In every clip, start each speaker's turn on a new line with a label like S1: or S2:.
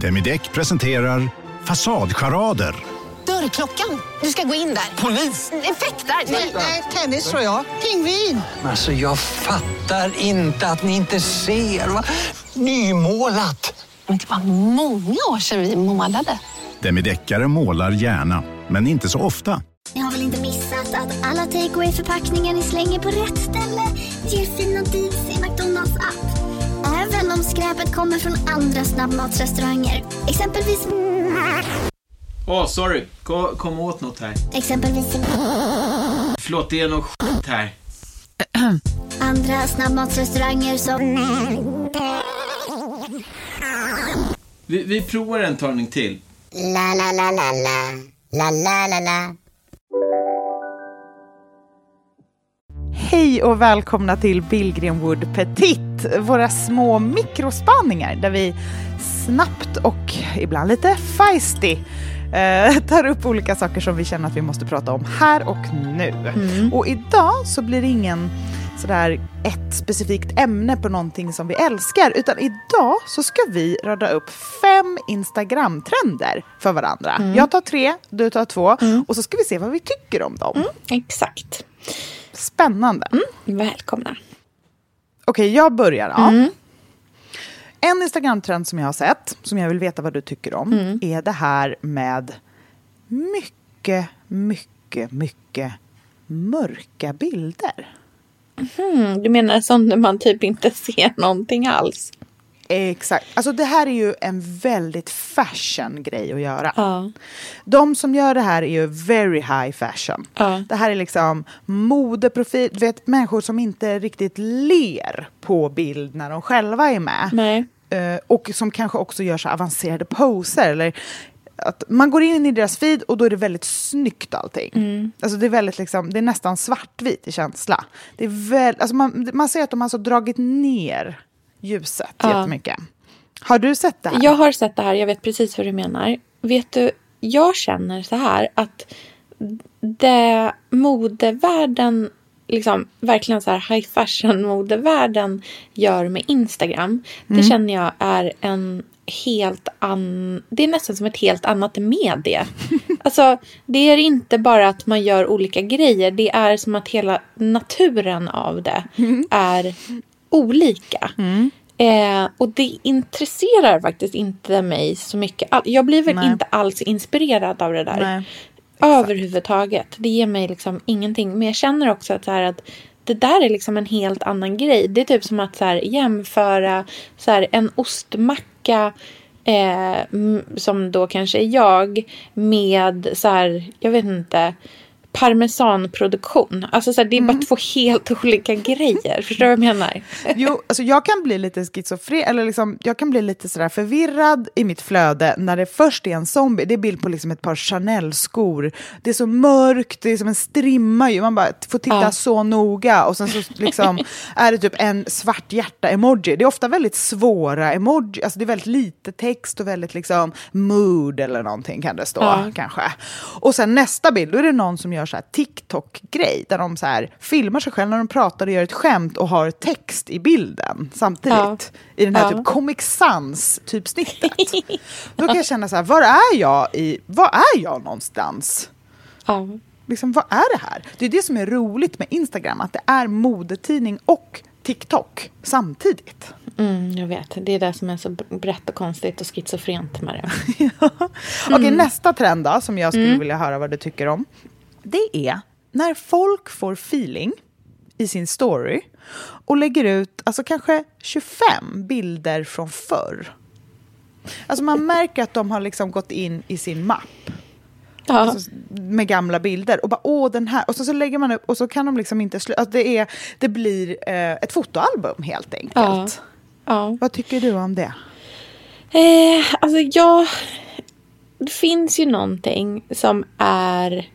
S1: Demideck presenterar Fasadcharader.
S2: Dörrklockan. Du ska gå in där.
S3: Polis?
S2: Effektar?
S4: Nej, nej, tennis tror jag. Pingvin.
S3: Alltså jag fattar inte att ni inte ser. Va? Nymålat!
S2: Men det var många år sedan vi målade.
S1: Demideckare målar gärna, men inte så ofta.
S5: Ni har väl inte missat att alla takeaway förpackningar ni slänger på rätt ställe ger fina deals i McDonalds app. Om skräpet kommer från andra snabbmatsrestauranger. Exempelvis...
S6: Åh, oh, sorry. Kom, kom åt något här.
S5: Exempelvis...
S6: Förlåt, det är något skit här.
S5: Andra snabbmatsrestauranger som...
S6: Vi, vi provar en talning till.
S5: La, la, la, la, la. La, la, la, la.
S7: Hej och välkomna till Billgrenwood Petit, våra små mikrospaningar där vi snabbt och ibland lite feisty eh, tar upp olika saker som vi känner att vi måste prata om här och nu.
S8: Mm.
S7: Och idag så blir det ingen sådär ett specifikt ämne på någonting som vi älskar, utan idag så ska vi rada upp fem Instagram-trender för varandra.
S8: Mm.
S7: Jag tar tre, du tar två och så ska vi se vad vi tycker om dem.
S8: Exakt.
S7: Spännande.
S8: Välkomna.
S7: Okej, jag börjar. Ja.
S8: Mm.
S7: En Instagram-trend som jag har sett, som jag vill veta vad du tycker om,
S8: Mm.
S7: är det här med mycket, mycket, mycket mörka bilder.
S8: Mm, du menar sånt när man typ inte ser någonting alls?
S7: Exakt. Alltså det här är ju en väldigt fashion grej att göra.
S8: Ja.
S7: De som gör det här är ju very high fashion.
S8: Ja.
S7: Det här är liksom modeprofil, du vet människor som inte riktigt ler på bild när de själva är med.
S8: Nej.
S7: Eh, och som kanske också gör så avancerade poser. Eller att man går in i deras feed och då är det väldigt snyggt allting.
S8: Mm.
S7: Alltså det är väldigt liksom, det är nästan svartvit i känsla. Det är väl, alltså man, man ser att de har alltså dragit ner ljuset
S8: Ja.
S7: jättemycket. Har du sett det här?
S8: Jag har sett det här, jag vet precis vad du menar. Vet du, jag känner så här att det modevärlden, liksom verkligen så här high fashion modevärlden gör med Instagram, det känner jag är en helt an... Det är nästan som ett helt annat medie. Alltså, det är inte bara att man gör olika grejer, det är som att hela naturen av det är olika. Eh, och det intresserar faktiskt inte mig så mycket. All- Jag blir väl
S7: Nej.
S8: inte alls inspirerad av det där.
S7: Nej.
S8: Överhuvudtaget. Det ger mig liksom ingenting. Men jag känner också att, så här, att det där är liksom en helt annan grej. Det är typ som att så här, jämföra så här, en ostmacka eh, som då kanske är jag med så här, jag vet inte parmesanproduktion. Alltså så här, det är bara två helt olika grejer. Förstår du vad jag menar?
S7: Jo, alltså jag kan bli lite schizofren, eller liksom, jag kan bli lite sådär förvirrad i mitt flöde när det först är en zombie. Det är bild på liksom ett par Chanel-skor. Det är så mörkt, det är som en strimma ju. Man bara får titta
S8: Ja.
S7: så noga och sen så liksom är det typ en svart hjärta-emoji. Det är ofta väldigt svåra emoji, alltså det är väldigt lite text och väldigt liksom mood eller någonting kan det stå
S8: Ja.
S7: kanske. Och sen nästa bild, då är det någon som gör så här TikTok-grej där de så här filmar sig själv när de pratar och gör ett skämt och har text i bilden samtidigt.
S8: Ja.
S7: I den här
S8: Ja.
S7: typ Comic Sans-typsnittet. Då kan jag känna så här, var är jag i, var är jag någonstans?
S8: Ja.
S7: Liksom, vad är det här? Det är det som är roligt med Instagram, att det är modetidning och TikTok samtidigt.
S8: Mm, jag vet. Det är det som är så brett och konstigt och schizofrent med det.
S7: Okej, nästa trend då, som jag skulle vilja höra vad du tycker om. Det är när folk får feeling i sin story och lägger ut alltså kanske 25 bilder från förr. Alltså man märker att de har liksom gått in i sin mapp
S8: Ja.
S7: alltså, med gamla bilder och bara åh den här och så, så lägger man upp och så kan de liksom inte sluta. Alltså, det, är, det blir eh, ett fotoalbum helt enkelt.
S8: ja.
S7: Vad tycker du om det?
S8: Eh, alltså jag... Det finns ju någonting som är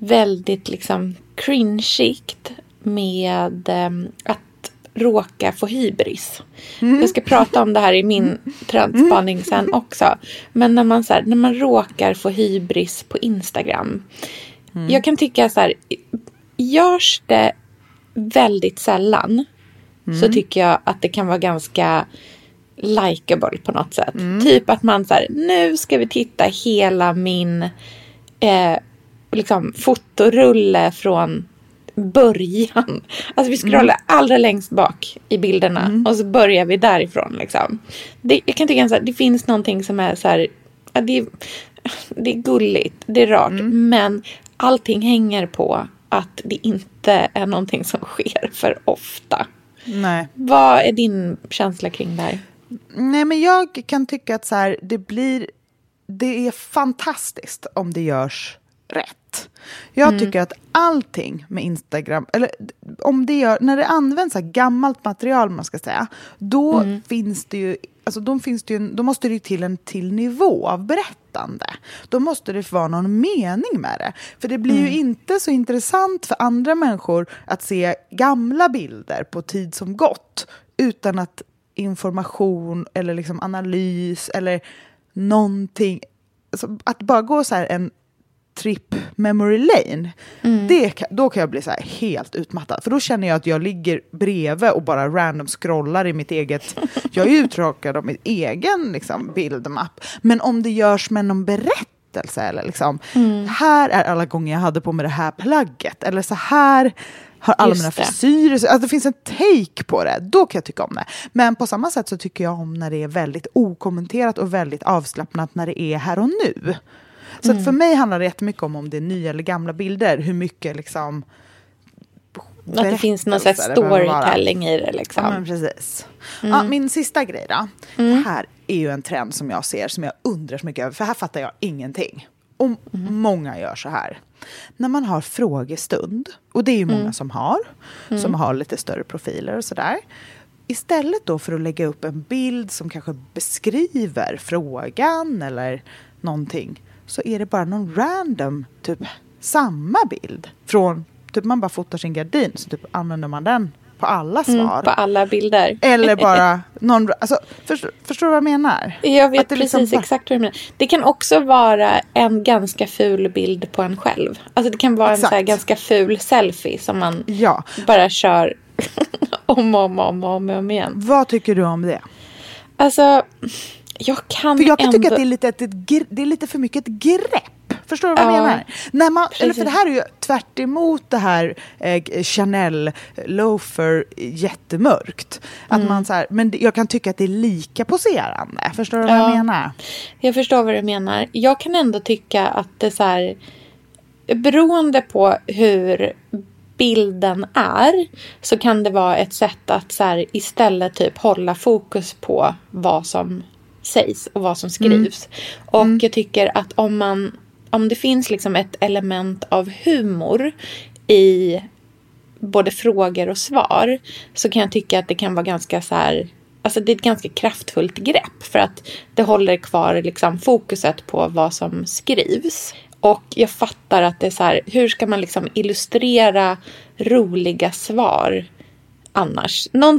S8: väldigt liksom cringeigt med ehm, att råka få hybris. Jag ska prata om det här i min trendspaning sen också. Men när man, så här, när man råkar få hybris på Instagram. Jag kan tycka så här, görs det väldigt sällan så tycker jag att det kan vara ganska likeable på något sätt.
S7: Mm.
S8: Typ att man så här, nu ska vi titta hela min eh, liksom fotorulle från början. Alltså vi scrollar
S7: Mm.
S8: allra längst bak i bilderna och så börjar vi därifrån. Liksom. Det, jag kan tycka att det finns någonting som är så här, det, är- det är gulligt, det är rart,
S7: Mm.
S8: men allting hänger på att det inte är någonting som sker för ofta.
S7: Nej.
S8: Vad är din känsla kring det här?
S7: Nej, men jag kan tycka att så här, det blir... Det är fantastiskt om det görs rätt. Jag tycker att allting med Instagram, eller om det gör, när det används så gammalt material, man ska säga, då finns det ju, alltså då finns det ju, då måste det ju till en till nivå av berättande. Då måste det vara någon mening med det. För det blir ju inte så intressant för andra människor att se gamla bilder på tid som gått utan att information eller liksom analys eller någonting. Alltså att bara gå så här en trip memory lane, det, kan- då kan jag bli så här helt utmattad. För då känner jag att jag ligger bredvid och bara random scrollar i mitt eget... Jag är uttråkad av min egen liksom, bildmapp. Men om det görs med någon berättelse eller liksom, här är alla gånger jag hade på mig det här plagget. Eller så här har alla
S8: Just
S7: mina
S8: det.
S7: frisyrer, alltså det finns en take på det, då kan jag tycka om det. Men på samma sätt så tycker jag om när det är väldigt okommenterat och väldigt avslappnat när det är här och nu. Så att för mig handlar det jättemycket om om det är nya eller gamla bilder, hur mycket liksom
S8: Att det finns någon slags storytelling i det liksom.
S7: Ja, men precis. Ja, min sista grej då. Det här är ju en trend som jag ser som jag undrar så mycket över, för här fattar jag ingenting. Och många gör så här. När man har frågestund, och det är ju många som har, som har lite större profiler och sådär. Istället då för att lägga upp en bild som kanske beskriver frågan eller någonting, så är det bara någon random, typ samma bild från, typ man bara fotar sin gardin, så typ använder man den på alla svar.
S8: Mm, på alla bilder.
S7: Eller bara någon... Alltså, förstår, förstår du vad jag menar?
S8: Jag vet
S7: det
S8: precis
S7: liksom bara-
S8: exakt vad du menar. Det kan också vara en ganska ful bild på en själv. Alltså det kan vara en
S7: Exakt.
S8: så här ganska ful selfie som man
S7: Ja.
S8: bara kör om och om, om, om, om igen.
S7: Vad tycker du om det?
S8: Alltså, jag kan
S7: För jag kan
S8: ändå...
S7: tycka att det är, lite, ett, ett, det är lite för mycket ett grepp. Förstår du vad jag
S8: Ja,
S7: menar? När man, eller för det här är ju tvärt emot det här eh, Chanel loafer jättemörkt. Att
S8: Mm.
S7: man så här, men jag kan tycka att det är lika poserande. Förstår du vad jag
S8: Ja.
S7: menar?
S8: Jag förstår vad du menar. Jag kan ändå tycka att det så här, beroende på hur bilden är så kan det vara ett sätt att så här, istället typ hålla fokus på vad som sägs och vad som skrivs. Och jag tycker att om man om det finns liksom ett element av humor i både frågor och svar så kan jag tycka att det kan vara ganska så här Alltså det är ett ganska kraftfullt grepp för att det håller kvar liksom fokuset på vad som skrivs. Och jag fattar att det är så här, hur ska man liksom illustrera roliga svar annars? Någon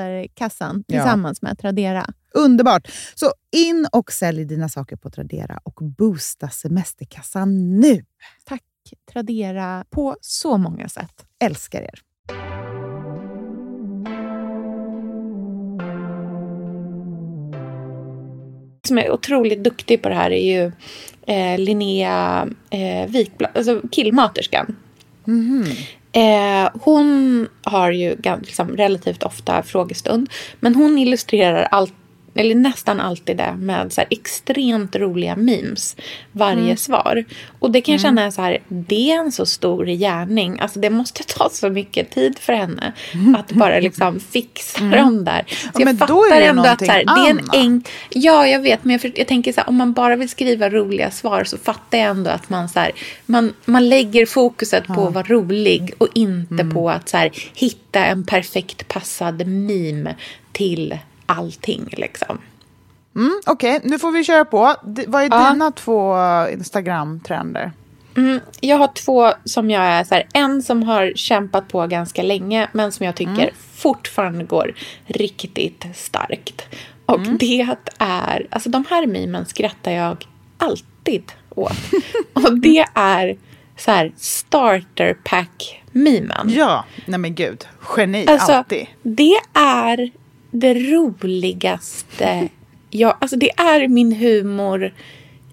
S9: semesterkassan
S10: Ja.
S9: tillsammans med Tradera.
S10: Underbart! Så in och sälj dina saker på Tradera och boosta semesterkassan nu.
S9: Tack Tradera på så många sätt.
S10: Älskar er.
S8: som är otroligt duktig på det här är ju eh, Linnea eh, Wikblad, alltså killmaterskan. Eh, hon har ju liksom, relativt ofta frågestund. Men hon illustrerar allt, eller nästan alltid det med så extremt roliga memes varje
S11: Mm.
S8: svar. Och det kan jag känna så här, det är en så stor gärning. Alltså det måste ta så mycket tid för henne att bara liksom fixa
S7: Mm.
S8: dem där. Så
S7: Ja,
S8: jag fattar ändå att så här, det är en enk... Ja, jag vet. Men jag, för, jag tänker så här, om man bara vill skriva roliga svar så fattar jag ändå att man, så här, man, man lägger fokuset på att vara rolig och inte
S7: Mm.
S8: på att så hitta en perfekt passad meme till allting. Liksom.
S7: Mm, Okej, nu får vi köra på. D- vad är
S8: Ja.
S7: dina två Instagram-trender?
S8: Mm, jag har två som jag är så här, en som har kämpat på ganska länge men som jag tycker
S7: Mm.
S8: fortfarande går riktigt starkt. Och
S7: Mm.
S8: det är, alltså de här memen skrattar jag alltid åt. Och det är så här starter pack memen.
S7: Ja, nej men gud. Geni,
S8: Alltså,
S7: alltid.
S8: det är det roligaste. Jag, alltså det är min humor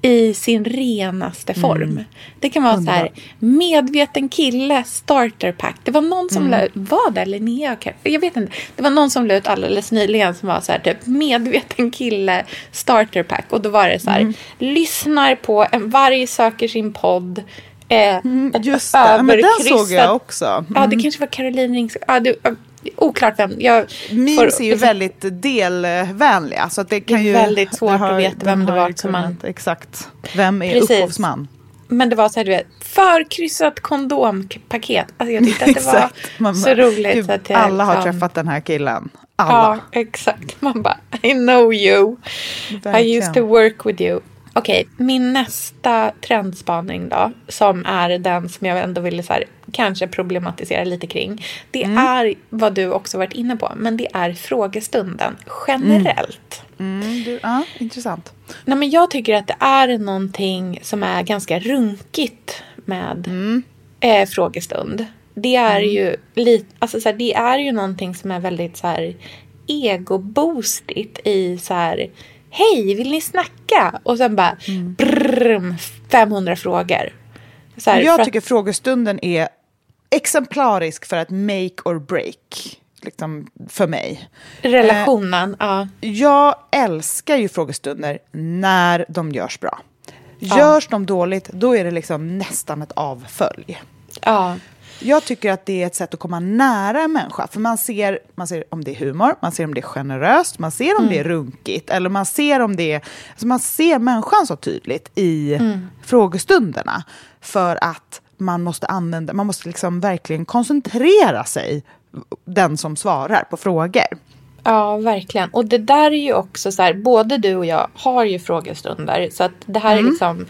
S8: i sin renaste form.
S7: Mm.
S8: Det kan vara så här, medveten kille starter pack. Det var någon som
S7: Mm.
S8: la var det Linnea? Jag vet inte. Det var någon som la ut alldeles nyligen som var så här, typ medveten kille starter pack. Och då var det så här,
S7: Mm.
S8: lyssnar på en varg söker sin podd. Eh,
S7: Just det, men den såg jag också.
S8: Ja, det
S7: Mm.
S8: kanske var Caroline Rings... Ja, det, ja, oklart vem. Jag
S7: Memes
S8: får-
S7: är ju väldigt delvänliga. Så att det, kan
S8: är
S7: ju,
S8: väldigt svårt
S7: det har-
S8: att veta vem det var som man-
S7: Exakt. Vem är
S8: Precis.
S7: upphovsman?
S8: Men det var så här, du vet, förkryssat kondompaket. Alltså jag tyckte att det var.
S7: Man
S8: så roligt.
S7: gud,
S8: att jag,
S7: alla har
S8: liksom-
S7: träffat den här killen. Alla.
S8: Ja, exakt. Man bara, I know you. I
S7: Verkligen.
S8: used to work with you. Okej, min nästa trendspaning då, som är den som jag ändå ville så här, kanske problematisera lite kring. Det
S7: Mm.
S8: är vad du också varit inne på, men det är frågestunden generellt.
S7: Mm, du, ja, intressant.
S8: Nej, men jag tycker att det är någonting som är ganska runkigt med
S7: Mm.
S8: eh, frågestund. Det är ju lite, alltså så här, det är ju någonting som är väldigt så här egoboostigt i så här Hej, vill ni snacka? Och sen bara brrrm, 500 frågor. Här,
S7: jag
S8: för att-
S7: tycker frågestunden är exemplarisk för att make or break. Liksom, för mig.
S8: Relationen, ja.
S7: Jag älskar ju frågestunder när de görs bra.
S8: Ja.
S7: Görs de dåligt, då är det liksom nästan ett avfölj.
S8: Ja.
S7: Jag tycker att det är ett sätt att komma nära en människa. För man ser, man ser om det är humor, man ser om det är generöst, man ser om
S8: Mm.
S7: det är runkigt. Eller man ser om det är... Alltså man ser människan så tydligt i
S8: Mm.
S7: frågestunderna. För att man måste använda, man måste liksom verkligen koncentrera sig, den som svarar på frågor.
S8: Ja, verkligen. Och det där är ju också så här, både du och jag har ju frågestunder. Så att det här är
S7: Mm.
S8: liksom,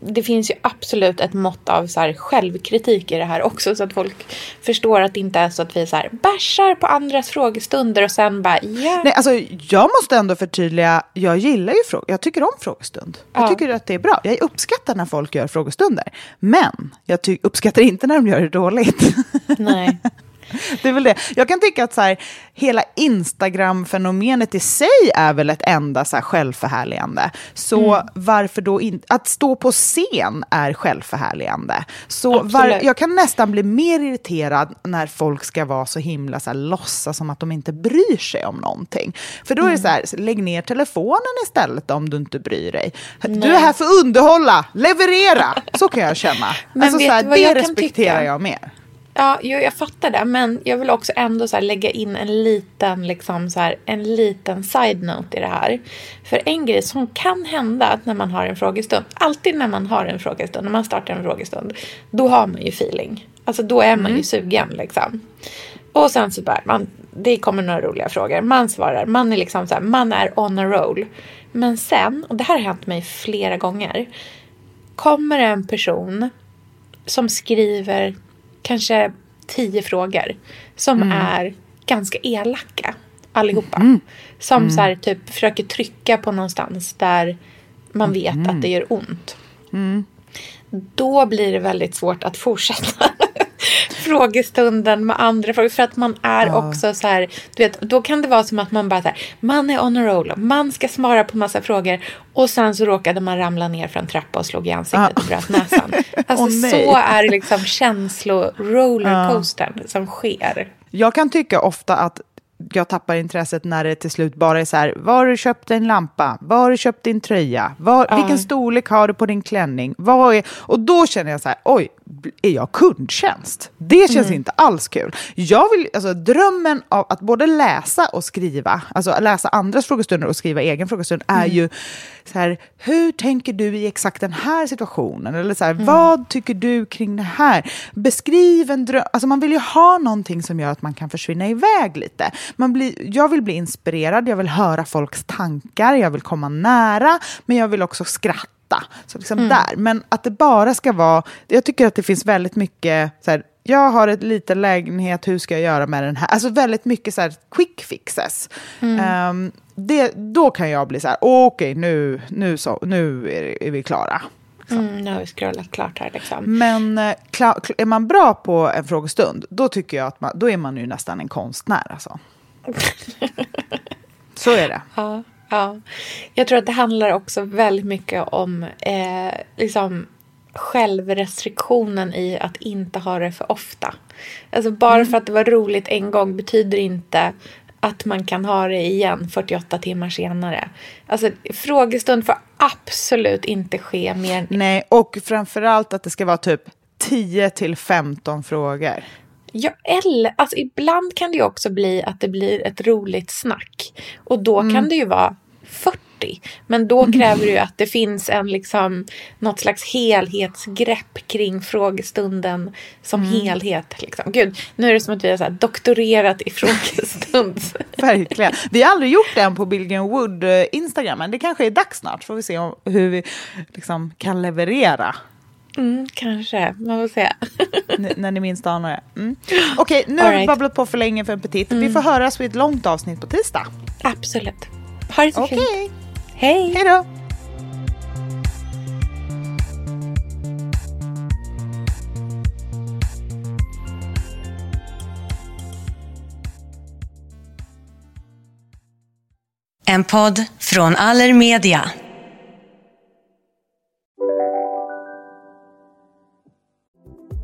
S8: det finns ju absolut ett mått av så självkritik i det här också. Så att folk förstår att det inte är så att vi så här bashar på andras frågestunder och sen bara ja.
S7: Nej, alltså, jag måste ändå förtydliga, jag gillar ju frågor, jag tycker om frågestund. Jag
S8: Ja.
S7: tycker att det är bra. Jag uppskattar när folk gör frågestunder. Men jag uppskattar inte när de gör det dåligt.
S8: Nej.
S7: Det är väl det. Jag kan tycka att så här, hela Instagram-fenomenet i sig är väl ett enda så här, självförhärligande. Så
S8: Mm.
S7: varför då inte... Att stå på scen är självförhärligande. Så var, jag kan nästan bli mer irriterad när folk ska vara så himla så här, låtsas som att de inte bryr sig om någonting. För då är
S8: Mm.
S7: det så här, lägg ner telefonen istället om du inte bryr dig. Du
S8: Nej.
S7: är här för att underhålla, leverera! Så kan jag känna.
S8: Men
S7: alltså, så här,
S8: du
S7: det
S8: jag
S7: respekterar jag mer.
S8: Ja, jo, jag fattar det. Men jag vill också ändå så lägga in en liten, liksom så här, en liten side-note i det här. För en grej som kan hända att när man har en frågestund, alltid när man har en frågestund, när man startar en frågestund, då har man ju feeling. Alltså då är man ju sugen liksom. Och sen så bara, man, det kommer några roliga frågor, man svarar, man är liksom så här, man är on a roll. Men sen, och det här har hänt mig flera gånger, kommer en person som skriver kanske tio frågor som
S7: Mm.
S8: är ganska elaka. allihopa. Som så här, typ försöker trycka på någonstans där man vet att det gör ont. Då blir det väldigt svårt att fortsätta frågestunden med andra frågor. För att man är också så här, du vet, då kan det vara som att man bara så här, man är on a roll, man ska svara på massa frågor och sen så råkade man ramla ner för en trappa och slog i ansiktet och bröt näsan. Alltså
S7: nej.
S8: så är det liksom känslo-rollercoastern som sker.
S7: Jag kan tycka ofta att jag tappar intresset när det till slut bara är så här, var har du köpt en lampa? Var har du köpt din tröja? Var, Vilken storlek har du på din klänning? Vad är, och då känner jag så här, oj, är jag kundtjänst? Det känns inte alls kul. Jag vill, alltså drömmen av att både läsa och skriva, alltså läsa andras frågestunder och skriva egen frågestund är ju så här, hur tänker du i exakt den här situationen? Eller så här, vad tycker du kring det här? Beskriv en dröm, alltså man vill ju ha någonting som gör att man kan försvinna iväg lite. Man blir, jag vill bli inspirerad, jag vill höra folks tankar, jag vill komma nära, men jag vill också skratta. Så liksom där. Men att det bara ska vara, jag tycker att det finns väldigt mycket så här, jag har ett liten lägenhet, hur ska jag göra med den här? Alltså väldigt mycket så här quick fixes. Ehm, det, då kan jag bli så här, okej nu, nu, så, nu är, är vi klara.
S8: Mm, nu har vi scrollat klart här liksom.
S7: Men eh, är man bra på en frågestund, då tycker jag att man, då är man ju nästan en konstnär. Alltså. så är det.
S8: Ja, ja. Jag tror att det handlar också väldigt mycket om eh, liksom självrestriktionen i att inte ha det för ofta. Alltså bara för att det var roligt en gång betyder inte att man kan ha det igen 48 timmar senare. Alltså frågestund får absolut inte ske mer
S7: Nej, och framförallt att det ska vara typ 10 till 15 frågor.
S8: Ja, eller alltså ibland kan det också bli att det blir ett roligt snack. Och då kan det ju vara 40. Men då kräver det ju att det finns en liksom något slags helhetsgrepp kring frågestunden som helhet. Liksom. Gud, nu är det som att vi har doktorerat i frågestund.
S7: Verkligen. Vi har aldrig gjort det än på Billgren Wood eh, Instagram, men det kanske är dags snart. Får vi se om, hur vi liksom kan leverera.
S8: Mm, kanske, man får se.
S7: N- när ni minst anar det. Mm. Okej, nu
S8: All
S7: har vi
S8: right.
S7: babblat på för länge för en petit. Vi får höras vid ett långt avsnitt på tisdag.
S8: Absolut. Ha det så
S7: Okej,
S8: fint. Hej!
S7: hej då!
S11: En podd från Allermedia.